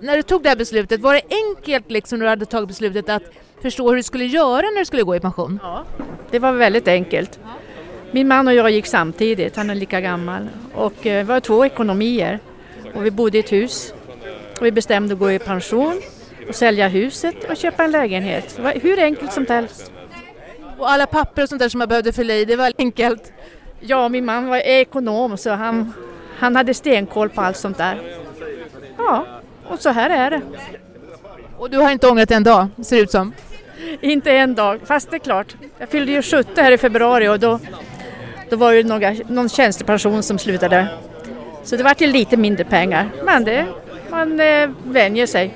när du tog det här beslutet, var det enkelt liksom när du hade tagit beslutet att förstå hur du skulle göra när du skulle gå i pension? Ja, det var väldigt enkelt. Min man och jag gick samtidigt, han är lika gammal. Och eh, vi var två ekonomier. Och vi bodde i ett hus. Och vi bestämde att gå i pension och sälja huset och köpa en lägenhet. Det var hur enkelt som helst. Och alla papper och sånt där som man behövde fylla i, det var enkelt? Ja, min man var ekonom så han, han hade stenkoll på allt sånt där. Ja, och så här är det. Och du har inte ångrat en dag, ser det ut som? Inte en dag, fast det är klart. Jag fyllde ju 70 här i februari och då, då var det några, någon tjänstepension som slutade. Så det var till lite mindre pengar, men det, man eh, vänjer sig.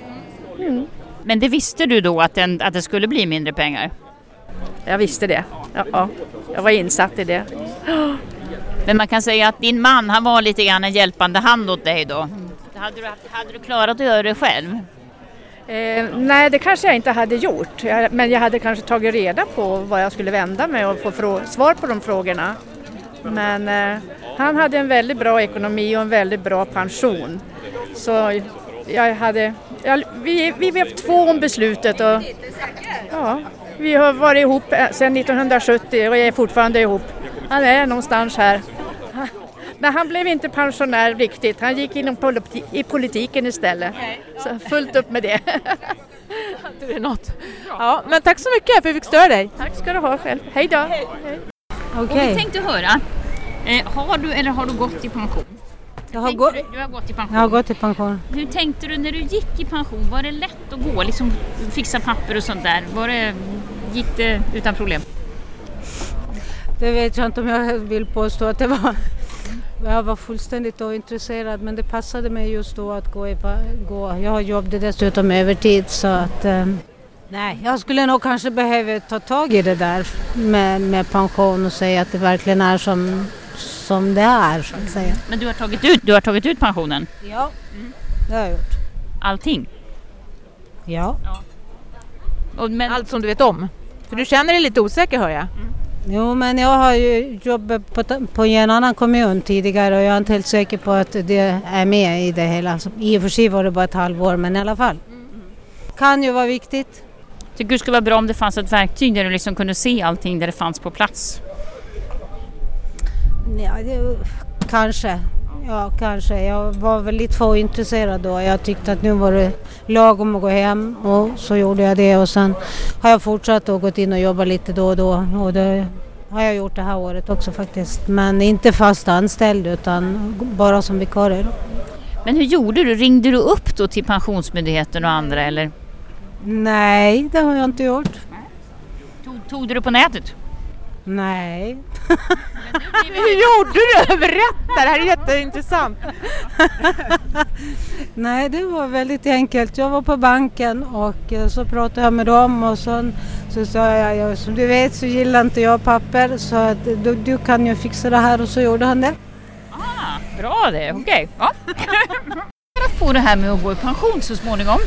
Mm. Men det visste du då att, den, att det skulle bli mindre pengar? Jag visste det. Ja, ja, jag var insatt i det. Men man kan säga att din man han var lite grann en hjälpande hand åt dig då. Hade du, hade du klarat att göra det själv? Eh, nej, det kanske jag inte hade gjort. Jag, men jag hade kanske tagit reda på vad jag skulle vända mig och få svar på de frågorna. Men eh, han hade en väldigt bra ekonomi och en väldigt bra pension. Så jag hade, jag, vi, vi två om beslutet och ja, vi har varit ihop eh, sedan 1970 och är fortfarande ihop. Han är någonstans här. Men han blev inte pensionär riktigt. Han gick in i politiken istället. Så fullt upp med det. det är något. Ja, men tack så mycket för att vi fick störa dig. Tack ska du ha själv. Hej då. Hej. Okay. vi tänkte höra, eh, har du eller har du gått i pension? Jag har, gå- du, har gått i pension. Jag har gått i pension. Hur tänkte du när du gick i pension? Var det lätt att gå, liksom fixa papper och sånt där? Var det, gick det utan problem? Det vet jag inte om jag vill påstå att det var. Jag var fullständigt ointresserad men det passade mig just då att gå. I, gå. Jag jobbade dessutom övertid så att eh, nej, jag skulle nog kanske behöva ta tag i det där med, med pension och säga att det verkligen är som, som det är så att säga. Men du har tagit ut, du har tagit ut pensionen? Ja, mm. det har jag gjort. Allting? Ja. ja. Och, men... Allt som du vet om? För du känner dig lite osäker hör jag? Mm. Jo, men jag har ju jobbat på, på en annan kommun tidigare och jag är inte helt säker på att det är med i det hela. Så I och för sig var det bara ett halvår, men i alla fall. Kan ju vara viktigt. Tycker du det skulle vara bra om det fanns ett verktyg där du liksom kunde se allting där det fanns på plats? Ja, det, kanske. Ja, kanske. Jag var väl lite för intresserad då. Jag tyckte att nu var det lagom att gå hem och så gjorde jag det och sen har jag fortsatt och gått in och jobbat lite då och då och det har jag gjort det här året också faktiskt. Men inte fast anställd utan bara som vikarie. Men hur gjorde du? Ringde du upp då till Pensionsmyndigheten och andra eller? Nej, det har jag inte gjort. Tog, tog du det på nätet? Nej. Hur gjorde du? Berätta, det här är jätteintressant. Nej, det var väldigt enkelt. Jag var på banken och eh, så pratade jag med dem och så, så sa jag, som du vet så gillar inte jag papper så att du, du kan ju fixa det här och så gjorde han det. Ah, bra det, okej. Okay. Ja. att få det här med att gå i pension så småningom?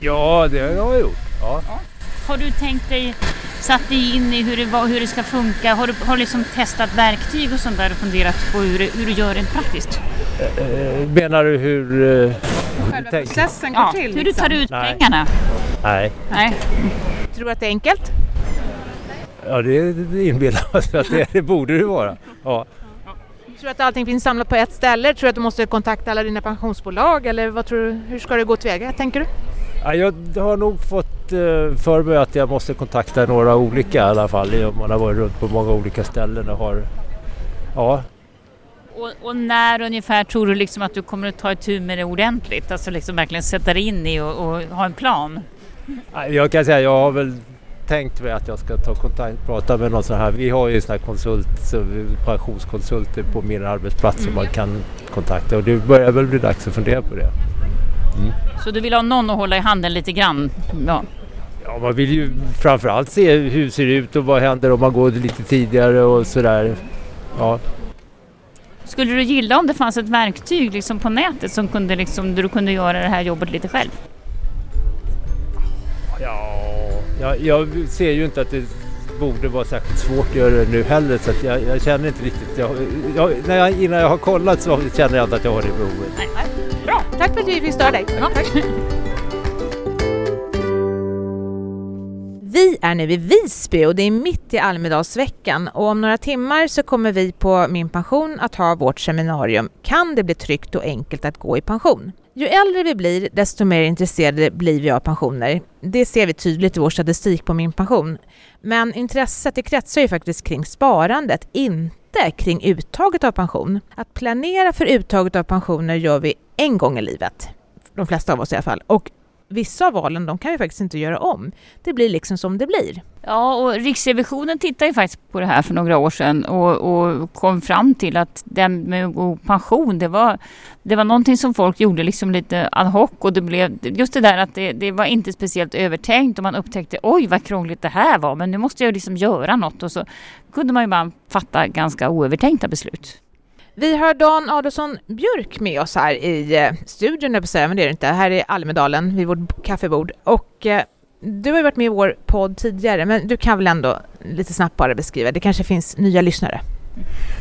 Ja, det har jag gjort. Ja. ja. Har du tänkt dig satt dig in i hur det, var, hur det ska funka? Har du, har liksom testat verktyg och sånt där och funderat på hur, hur du gör rent praktiskt? Äh, menar du hur... Uh, Själva processen går ja, till? Hur du tar ut Nej. pengarna? Nej. Nej. Tror du att det är enkelt? Ja, det, det inbillar jag att det, det borde det vara. Ja. Tror du att allting finns samlat på ett ställe? Tror du att du måste kontakta alla dina pensionsbolag eller vad tror du, hur ska det gå tillväga tänker du? Ja, jag har nog fått eh, för mig att jag måste kontakta några olika i alla fall. Man har varit runt på många olika ställen och har... Ja. Och, och när ungefär tror du liksom att du kommer att ta itu med det ordentligt? Alltså liksom verkligen sätta dig in i och, och ha en plan? Jag kan säga jag har väl tänkt mig att jag ska ta kontakt prata med någon sån här. Vi har ju såna här konsult, pensionskonsulter på min arbetsplats mm. som man kan kontakta och det börjar väl bli dags att fundera på det. Mm. Så du vill ha någon att hålla i handen lite grann? Ja. Ja, man vill ju framförallt se hur det ser ut och vad händer om man går lite tidigare och sådär. Ja. Skulle du gilla om det fanns ett verktyg liksom på nätet som kunde liksom, där du kunde göra det här jobbet lite själv? Ja, jag, jag ser ju inte att det borde vara särskilt svårt att göra det nu heller så att jag, jag känner inte riktigt, jag, jag, när jag, innan jag har kollat så känner jag inte att jag har det behovet. Nej, nej. Bra, tack för att vi fick störa dig. Ja, tack. Vi är nu i Visby och det är mitt i Almedalsveckan och om några timmar så kommer vi på Min pension att ha vårt seminarium Kan det bli tryggt och enkelt att gå i pension? Ju äldre vi blir, desto mer intresserade blir vi av pensioner. Det ser vi tydligt i vår statistik på Min pension. Men intresset det kretsar ju faktiskt kring sparandet, inte kring uttaget av pension. Att planera för uttaget av pensioner gör vi en gång i livet. De flesta av oss i alla fall. Och vissa av valen de kan vi faktiskt inte göra om. Det blir liksom som det blir. Ja, och Riksrevisionen tittade ju faktiskt på det här för några år sedan och, och kom fram till att den med god pension, det var, det var någonting som folk gjorde liksom lite ad hoc och det blev just det där att det, det var inte speciellt övertänkt och man upptäckte oj vad krångligt det här var men nu måste jag liksom göra något och så kunde man ju bara fatta ganska oövertänkta beslut. Vi har Dan Adolfsson Björk med oss här i eh, studion, jag säga, men det är det inte. Här i Almedalen vid vårt kaffebord. Och eh, du har ju varit med i vår podd tidigare, men du kan väl ändå lite snabbt bara beskriva, det kanske finns nya lyssnare?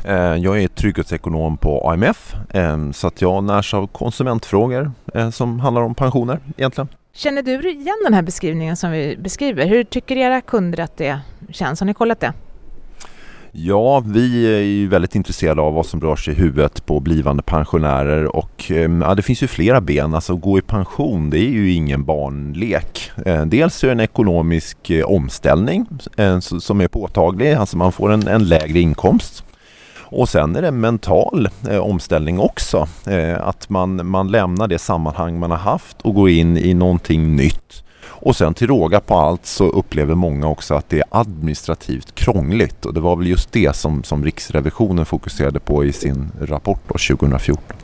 Eh, jag är trygghetsekonom på AMF så att jag närs av konsumentfrågor som handlar om pensioner egentligen. Känner du igen den här beskrivningen som vi beskriver? Hur tycker era kunder att det känns? Har ni kollat det? Ja, vi är ju väldigt intresserade av vad som rör sig i huvudet på blivande pensionärer och ehm, ja, det finns ju flera ben. Alltså gå i pension, det är ju ingen barnlek. Eh, dels är det en ekonomisk eh, omställning eh, som är påtaglig, alltså man får en, en lägre inkomst. Och sen är det en mental eh, omställning också. Eh, att man, man lämnar det sammanhang man har haft och går in i någonting nytt. Och sen till råga på allt så upplever många också att det är administrativt krångligt och det var väl just det som, som Riksrevisionen fokuserade på i sin rapport då, 2014.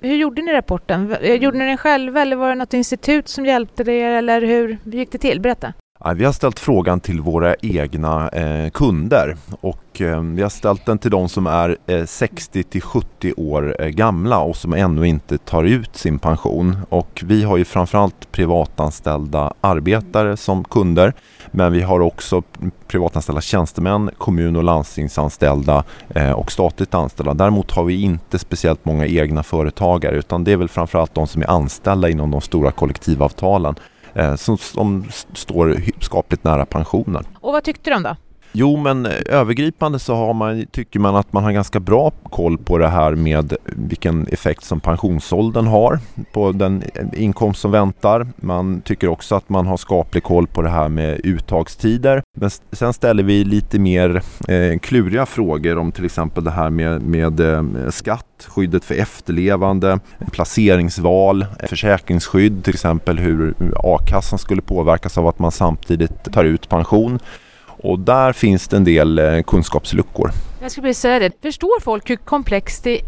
Hur gjorde ni rapporten? Eh, gjorde ni den själva eller var det något institut som hjälpte er eller hur gick det till? Berätta! Vi har ställt frågan till våra egna eh, kunder och eh, vi har ställt den till de som är eh, 60 till 70 år gamla och som ännu inte tar ut sin pension. Och vi har ju framförallt privatanställda arbetare som kunder men vi har också privatanställda tjänstemän, kommun och landstingsanställda och statligt anställda. Däremot har vi inte speciellt många egna företagare utan det är väl framförallt de som är anställda inom de stora kollektivavtalen Eh, som, som står skapligt nära pensionen. Och vad tyckte de då? Jo, men övergripande så har man, tycker man att man har ganska bra koll på det här med vilken effekt som pensionsåldern har på den inkomst som väntar. Man tycker också att man har skaplig koll på det här med uttagstider. Men sen ställer vi lite mer eh, kluriga frågor om till exempel det här med, med eh, skatt, skyddet för efterlevande, placeringsval, försäkringsskydd, till exempel hur a-kassan skulle påverkas av att man samtidigt tar ut pension. Och där finns det en del eh, kunskapsluckor. Jag skulle vilja säga det. Förstår folk hur komplext det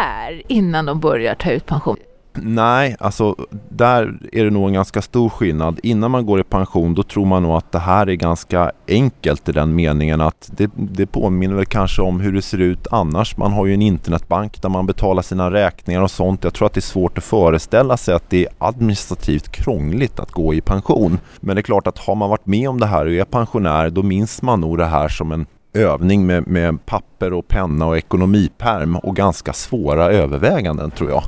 är innan de börjar ta ut pension? Nej, alltså där är det nog en ganska stor skillnad. Innan man går i pension då tror man nog att det här är ganska enkelt i den meningen att det, det påminner väl kanske om hur det ser ut annars. Man har ju en internetbank där man betalar sina räkningar och sånt. Jag tror att det är svårt att föreställa sig att det är administrativt krångligt att gå i pension. Men det är klart att har man varit med om det här och är pensionär då minns man nog det här som en övning med, med papper och penna och ekonomiperm och ganska svåra överväganden tror jag.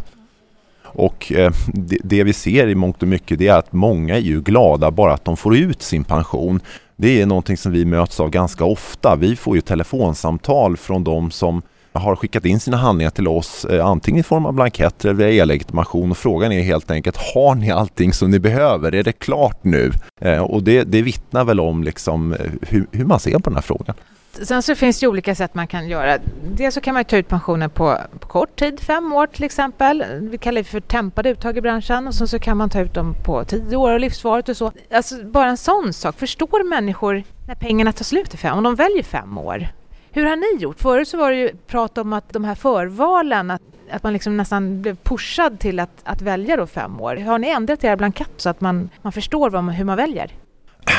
Och eh, det, det, vi ser i mångt och mycket det är att många är ju glada bara att de får ut sin pension. Det är någonting som vi möts av ganska ofta. Vi får ju telefonsamtal från de som har skickat in sina handlingar till oss eh, antingen i form av blanketter eller via e-legitimation och frågan är helt enkelt har ni allting som ni behöver? Är det klart nu? Eh, och det, det vittnar väl om liksom hur, hur man ser på den här frågan. Sen så finns det olika sätt man kan göra. Dels så kan man ta ut pensionen på, på, kort tid, fem år till exempel. Vi kallar det för tempade uttag i branschen och sen så kan man ta ut dem på tio år och livsvaret och så. Alltså bara en sån sak. Förstår människor när pengarna tar slut i fem, om de väljer fem år? Hur har ni gjort? Förut så var det ju prat om att de här förvalen, att, att man liksom nästan blev pushad till att, att välja då fem år. Har ni ändrat era blankett så att man, man förstår vad man, hur man väljer?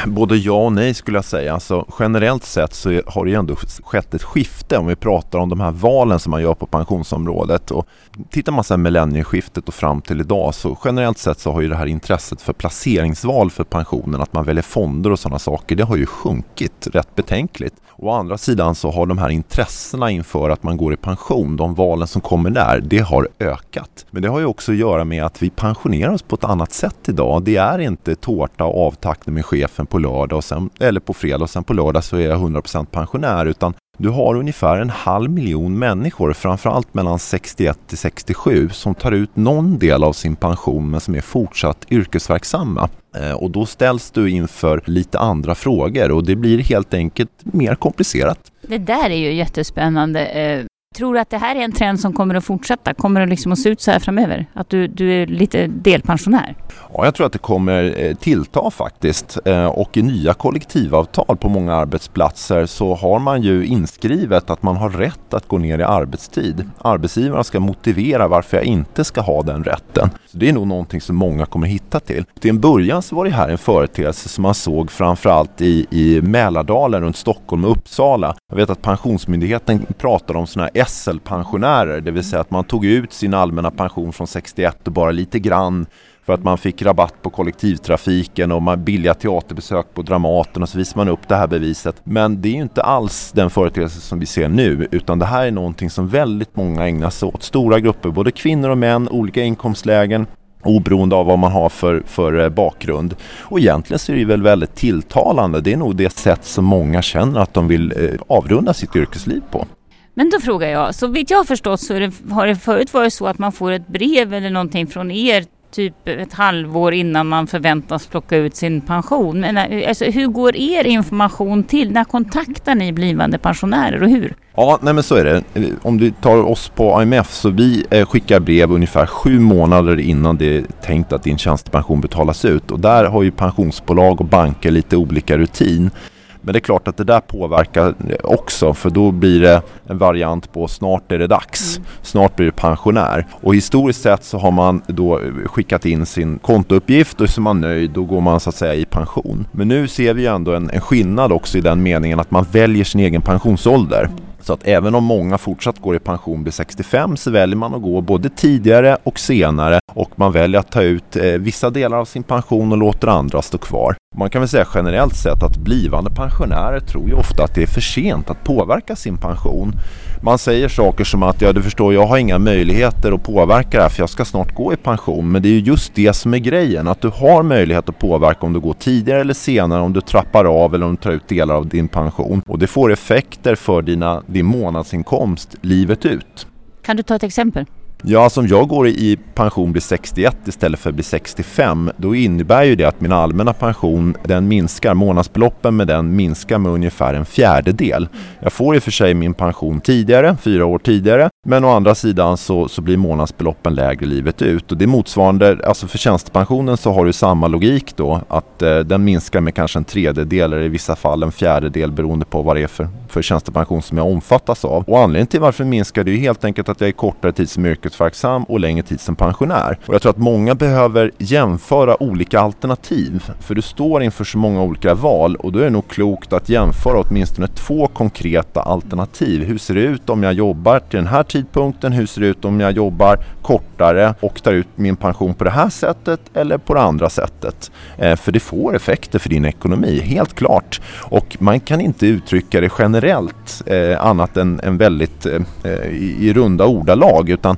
Både ja och nej skulle jag säga. Alltså, generellt sett så har det ju ändå skett ett skifte om vi pratar om de här valen som man gör på pensionsområdet. Och tittar man sedan millennieskiftet och fram till idag så generellt sett så har ju det här intresset för placeringsval för pensionen, att man väljer fonder och sådana saker, det har ju sjunkit rätt betänkligt. Å andra sidan så har de här intressena inför att man går i pension, de valen som kommer där, det har ökat. Men det har ju också att göra med att vi pensionerar oss på ett annat sätt idag. Det är inte tårta och avtackning med chefen på lördag och sen, eller på fredag och sen på lördag så är jag 100% pensionär utan du har ungefär en halv miljon människor, framförallt mellan 61 till 67, som tar ut någon del av sin pension men som är fortsatt yrkesverksamma. Eh, och då ställs du inför lite andra frågor och det blir helt enkelt mer komplicerat. Det där är ju jättespännande. Eh, Tror du att det här är en trend som kommer att fortsätta? Kommer det liksom att se ut så här framöver? Att du, du är lite delpensionär? Ja, jag tror att det kommer eh, tillta faktiskt. Eh, och i nya kollektivavtal på många arbetsplatser så har man ju inskrivet att man har rätt att gå ner i arbetstid. Arbetsgivarna ska motivera varför jag inte ska ha den rätten. Så Det är nog någonting som många kommer hitta till. Till en början så var det här en företeelse som man såg framförallt i, i Mälardalen runt Stockholm och Uppsala. Jag vet att Pensionsmyndigheten pratade om sådana här SL-pensionärer, det vill säga att man tog ut sin allmänna pension från 61 och bara lite grann för att man fick rabatt på kollektivtrafiken och man billiga teaterbesök på Dramaten och så visar man upp det här beviset. Men det är ju inte alls den företeelse som vi ser nu utan det här är någonting som väldigt många ägnar sig åt. Stora grupper, både kvinnor och män, olika inkomstlägen oberoende av vad man har för, för eh, bakgrund. Och egentligen så är det väl väldigt tilltalande. Det är nog det sätt som många känner att de vill eh, avrunda sitt yrkesliv på. Men då frågar jag, så vitt jag har förstått så det, har det förut varit så att man får ett brev eller någonting från er typ ett halvår innan man förväntas plocka ut sin pension. Men eh, alltså, hur går er information till? När kontaktar ni blivande pensionärer och hur? Ja, nej men så är det. Eh, om du tar oss på IMF så vi eh, skickar brev ungefär sju månader innan det är tänkt att din tjänstepension betalas ut och där har ju pensionsbolag och banker lite olika rutin. Men det är klart att det där påverkar också för då blir det en variant på snart är det dags. Mm. Snart blir du pensionär. Och historiskt sett så har man då skickat in sin kontouppgift och så är man nöjd då går man så att säga i pension. Men nu ser vi ju ändå en, en skillnad också i den meningen att man väljer sin egen pensionsålder. Mm. Så att även om många fortsatt går i pension vid 65 så väljer man att gå både tidigare och senare och man väljer att ta ut eh, vissa delar av sin pension och låter andra stå kvar. Man kan väl säga generellt sett att blivande pensionärer tror ju ofta att det är för sent att påverka sin pension. Man säger saker som att ja du förstår jag har inga möjligheter att påverka det här för jag ska snart gå i pension. Men det är ju just det som är grejen att du har möjlighet att påverka om du går tidigare eller senare, om du trappar av eller om du tar ut delar av din pension. Och det får effekter för dina, din månadsinkomst livet ut. Kan du ta ett exempel? Ja, alltså om jag går i pension vid 61 istället för att bli 65 då innebär ju det att min allmänna pension den minskar, månadsbeloppen med den minskar med ungefär en fjärdedel. Jag får i och för sig min pension tidigare, fyra år tidigare, men å andra sidan så, så blir månadsbeloppen lägre livet ut och det är motsvarande, alltså för tjänstepensionen så har du samma logik då att eh, den minskar med kanske en tredjedel eller i vissa fall en fjärdedel beroende på vad det är för, för tjänstepension som jag omfattas av. Och anledningen till varför den minskar det är ju helt enkelt att jag är kortare tid som yrkes yrkesverksam och längre tid som pensionär. Och jag tror att många behöver jämföra olika alternativ för du står inför så många olika val och då är det nog klokt att jämföra åtminstone två konkreta alternativ. Hur ser det ut om jag jobbar till den här tidpunkten? Hur ser det ut om jag jobbar kortare och tar ut min pension på det här sättet eller på det andra sättet? Eh, för det får effekter för din ekonomi, helt klart. Och man kan inte uttrycka det generellt eh, annat än, än väldigt eh, i, i runda ordalag utan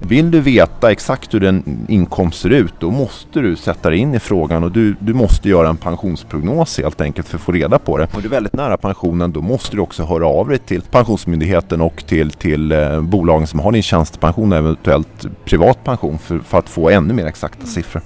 vill du veta exakt hur din inkomst ser ut då måste du sätta dig in i frågan och du, du måste göra en pensionsprognos helt enkelt för att få reda på det. Och du är väldigt nära pensionen då måste du också höra av dig till Pensionsmyndigheten och till, till eh, bolagen som har din tjänstepension och eventuellt privat pension för, för att få ännu mer exakta siffror.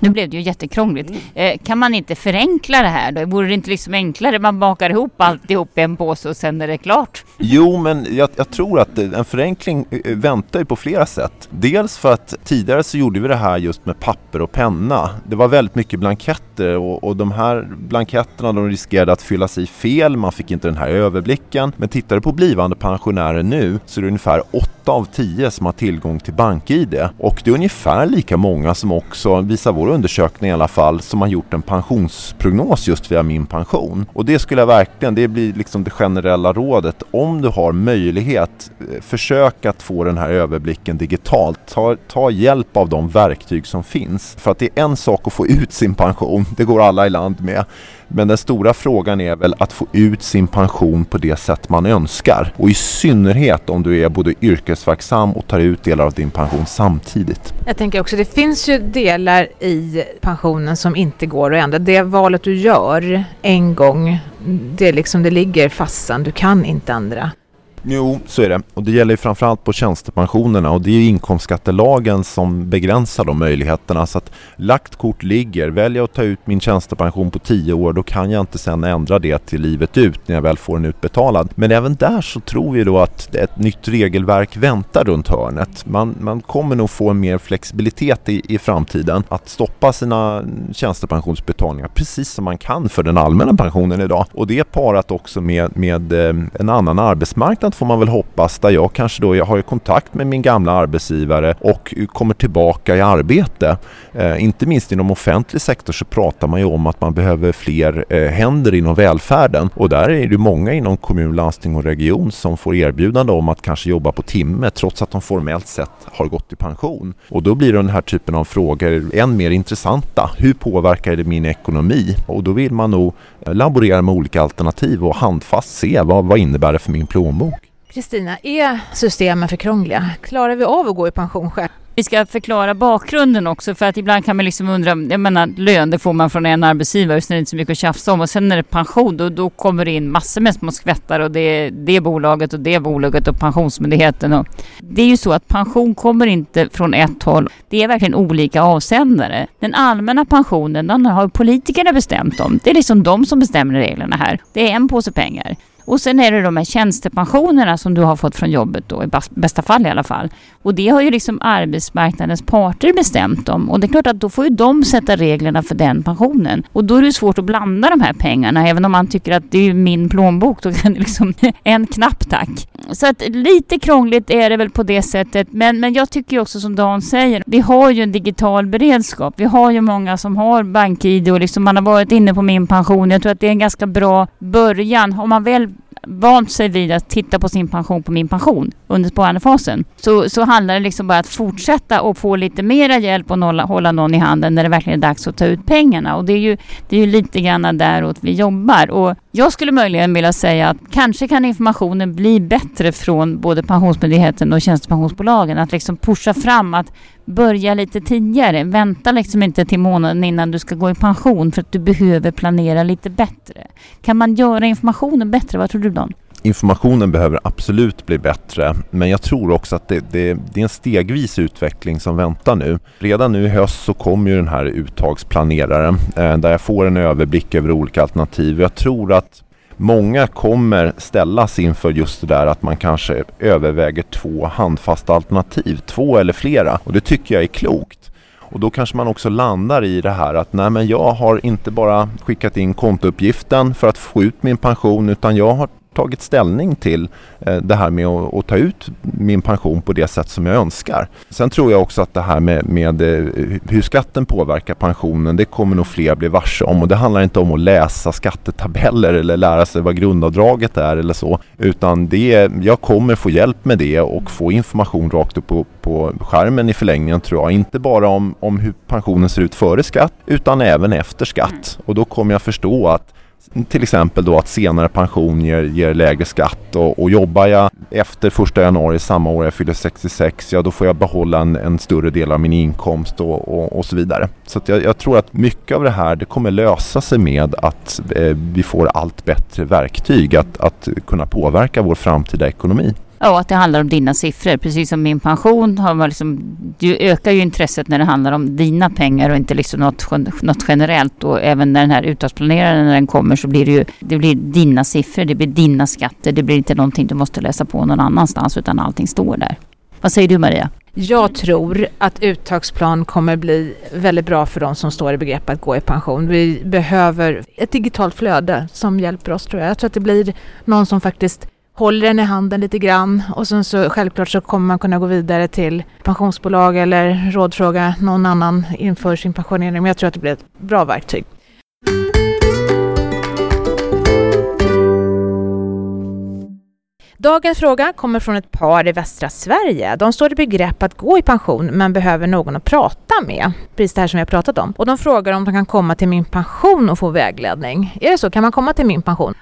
Nu blev det ju jättekrångligt. Mm. Eh, kan man inte förenkla det här då? Vore det inte liksom enklare man bakar ihop alltihop i en påse och sen är det klart? Jo, men jag, jag, tror att en förenkling eh, väntar ju på flera sätt. Dels för att tidigare så gjorde vi det här just med papper och penna. Det var väldigt mycket blanketter och, och de här blanketterna de riskerade att fyllas i fel. Man fick inte den här överblicken. Men tittar du på blivande pensionärer nu så är det ungefär 8 av 10 som har tillgång till BankID och det är ungefär lika många som också visar vår några undersökning i alla fall som har gjort en pensionsprognos just via Min pension. Och det skulle jag verkligen, det blir liksom det generella rådet. Om du har möjlighet, eh, försök att få den här överblicken digitalt. Ta, ta hjälp av de verktyg som finns. För att det är en sak att få ut sin pension, det går alla i land med. Men den stora frågan är väl att få ut sin pension på det sätt man önskar. Och i synnerhet om du är både yrkesverksam och tar ut delar av din pension samtidigt. Jag tänker också, det finns ju delar i pensionen som inte går att ändra. Det valet du gör en gång, det, liksom, det ligger fast du kan inte ändra. Jo, så är det. Och det gäller framförallt på tjänstepensionerna och det är inkomstskattelagen som begränsar de möjligheterna. Så att lagt kort ligger. Väljer jag att ta ut min tjänstepension på 10 år då kan jag inte sen ändra det till livet ut när jag väl får den utbetalad. Men även där så tror vi då att ett nytt regelverk väntar runt hörnet. Man, man kommer nog få en mer flexibilitet i, i framtiden att stoppa sina tjänstepensionsbetalningar precis som man kan för den allmänna pensionen idag. Och det är parat också med, med eh, en annan arbetsmarknad får man väl hoppas där jag kanske då jag har kontakt med min gamla arbetsgivare och kommer tillbaka i arbete. Eh, inte minst inom offentlig sektor så pratar man ju om att man behöver fler eh, händer inom välfärden och där är det många inom kommun, landsting och region som får erbjudande om att kanske jobba på timme trots att de formellt sett har gått i pension. Och då blir den här typen av frågor än mer intressanta. Hur påverkar det min ekonomi? Och då vill man nog eh, laborera med olika alternativ och handfast se vad, vad innebär det för min plånbok. Kristina, är systemen för krångliga? Klarar vi av att gå i pension själv? Vi ska förklara bakgrunden också för att ibland kan man liksom undra, jag menar lön det får man från en arbetsgivare så det är inte så mycket att tjafsa om och sen när det är pension då, då kommer det in massor med små skvättar och det är det bolaget och det bolaget och Pensionsmyndigheten och det är ju så att pension kommer inte från ett håll. Det är verkligen olika avsändare. Den allmänna pensionen den har politikerna bestämt om. Det är liksom de som bestämmer reglerna här. Det är en påse pengar. Och sen är det de här tjänstepensionerna som du har fått från jobbet då, i bästa fall i alla fall. Och det har ju liksom arbetsmarknadens parter bestämt om. Och det är klart att då får ju de sätta reglerna för den pensionen. Och då är det svårt att blanda de här pengarna. Även om man tycker att det är min plånbok, då kan det liksom en knapp tack. Så att lite krångligt är det väl på det sättet. Men, men jag tycker också som Dan säger, vi har ju en digital beredskap. Vi har ju många som har bank-id och liksom man har varit inne på min pension. Jag tror att det är en ganska bra början. Om man väl vant sig vid att titta på sin pension på min pension under sparandefasen så, så handlar det liksom bara att fortsätta och få lite mera hjälp och nolla, hålla någon i handen när det verkligen är dags att ta ut pengarna. Och det är ju, det är ju lite grann däråt vi jobbar. Och jag skulle möjligen vilja säga att kanske kan informationen bli bättre från både Pensionsmyndigheten och tjänstepensionsbolagen. Att liksom pusha fram att börja lite tidigare. Vänta liksom inte till månaden innan du ska gå i pension för att du behöver planera lite bättre. Kan man göra informationen bättre? Vad tror du Dan? Informationen behöver absolut bli bättre men jag tror också att det, det, det, är en stegvis utveckling som väntar nu. Redan nu i höst så kommer ju den här uttagsplaneraren eh, där jag får en överblick över olika alternativ. Jag tror att Många kommer ställas inför just det där att man kanske överväger två handfasta alternativ, två eller flera. Och det tycker jag är klokt. Och då kanske man också landar i det här att nej men jag har inte bara skickat in kontouppgiften för att få ut min pension utan jag har tagit ställning till eh, det här med att, ta ut min pension på det sätt som jag önskar. Sen tror jag också att det här med, med eh, hur skatten påverkar pensionen, det kommer nog fler bli varse om och det handlar inte om att läsa skattetabeller eller lära sig vad grundavdraget är eller så, utan det, jag kommer få hjälp med det och få information rakt upp på, på skärmen i förlängningen tror jag. Inte bara om, om hur pensionen ser ut före skatt utan även efter skatt. Och då kommer jag förstå att till exempel då att senare pension ger, ger lägre skatt och, och jobbar jag efter första januari samma år jag fyller 66 ja då får jag behålla en, en större del av min inkomst och, och, och så vidare. Så jag, jag, tror att mycket av det här det kommer lösa sig med att eh, vi får allt bättre verktyg att, att kunna påverka vår framtida ekonomi. Ja, att det handlar om dina siffror. Precis som min pension har man liksom, du ökar ju intresset när det handlar om dina pengar och inte liksom något, något generellt. Och även när den här uttagsplaneraren när den kommer så blir det ju det blir dina siffror, det blir dina skatter. Det blir inte någonting du måste läsa på någon annanstans utan allting står där. Vad säger du Maria? Jag tror att uttagsplan kommer bli väldigt bra för de som står i begrepp att gå i pension. Vi behöver ett digitalt flöde som hjälper oss tror jag. Jag tror att det blir någon som faktiskt håller den i handen lite grann och sen så självklart så kommer man kunna gå vidare till pensionsbolag eller rådfråga någon annan inför sin pensionering. Men jag tror att det blir ett bra verktyg. Dagens fråga kommer från ett par i västra Sverige. De står i begrepp att gå i pension men behöver någon att prata med. Precis det här som vi har pratat om. Och de frågar om de kan komma till min pension och få vägledning. Är det så? Kan man komma till min pension?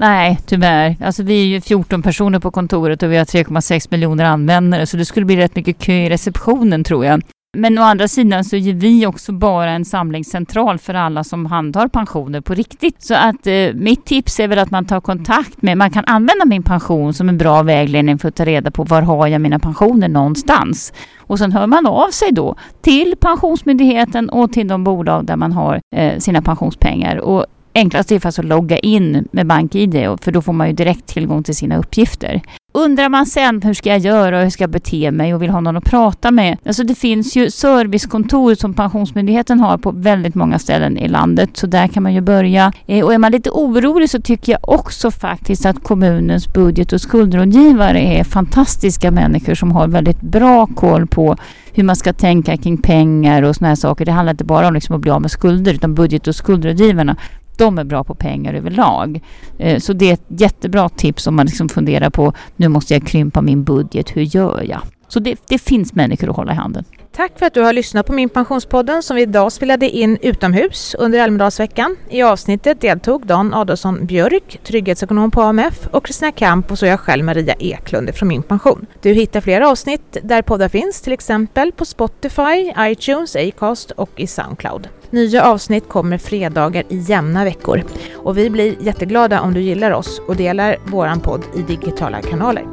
Nej, tyvärr. Alltså vi är ju 14 personer på kontoret och vi har 3,6 miljoner användare så det skulle bli rätt mycket kö i receptionen tror jag. Men å andra sidan så är vi också bara en samlingscentral för alla som handhar pensioner på riktigt. Så att eh, mitt tips är väl att man tar kontakt med, man kan använda min pension som en bra vägledning för att ta reda på var har jag mina pensioner någonstans. Och sen hör man av sig då till Pensionsmyndigheten och till de bolag där man har eh, sina pensionspengar. Och enklast är faktiskt att logga in med BankID för då får man ju direkt tillgång till sina uppgifter. Undrar man sen hur ska jag göra och hur ska jag bete mig och vill ha någon att prata med. Alltså det finns ju servicekontor som Pensionsmyndigheten har på väldigt många ställen i landet så där kan man ju börja. Eh, och är man lite orolig så tycker jag också faktiskt att kommunens budget och skuldrådgivare är fantastiska människor som har väldigt bra koll på hur man ska tänka kring pengar och såna här saker. Det handlar inte bara om liksom att bli av med skulder utan budget och skuldrådgivarna de är bra på pengar överlag. Eh, så det är ett jättebra tips om man liksom funderar på nu måste jag krympa min budget, hur gör jag? Så det, det finns människor att hålla i handen. Tack för att du har lyssnat på min pensionspodden som vi idag spelade in utomhus under Almedalsveckan. I avsnittet deltog Dan Adolfsson Björk, trygghetsekonom på AMF och Kristina Kamp och så jag själv Maria Eklund från Min Pension. Du hittar fler avsnitt där poddar finns, till exempel på Spotify, iTunes, Acast och i Soundcloud. Nya avsnitt kommer fredagar i jämna veckor och vi blir jätteglada om du gillar oss och delar våran podd i digitala kanaler.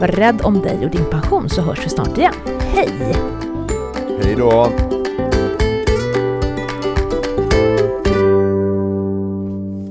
Var rädd om dig och din pension så hörs vi snart igen. Hej! Hej då!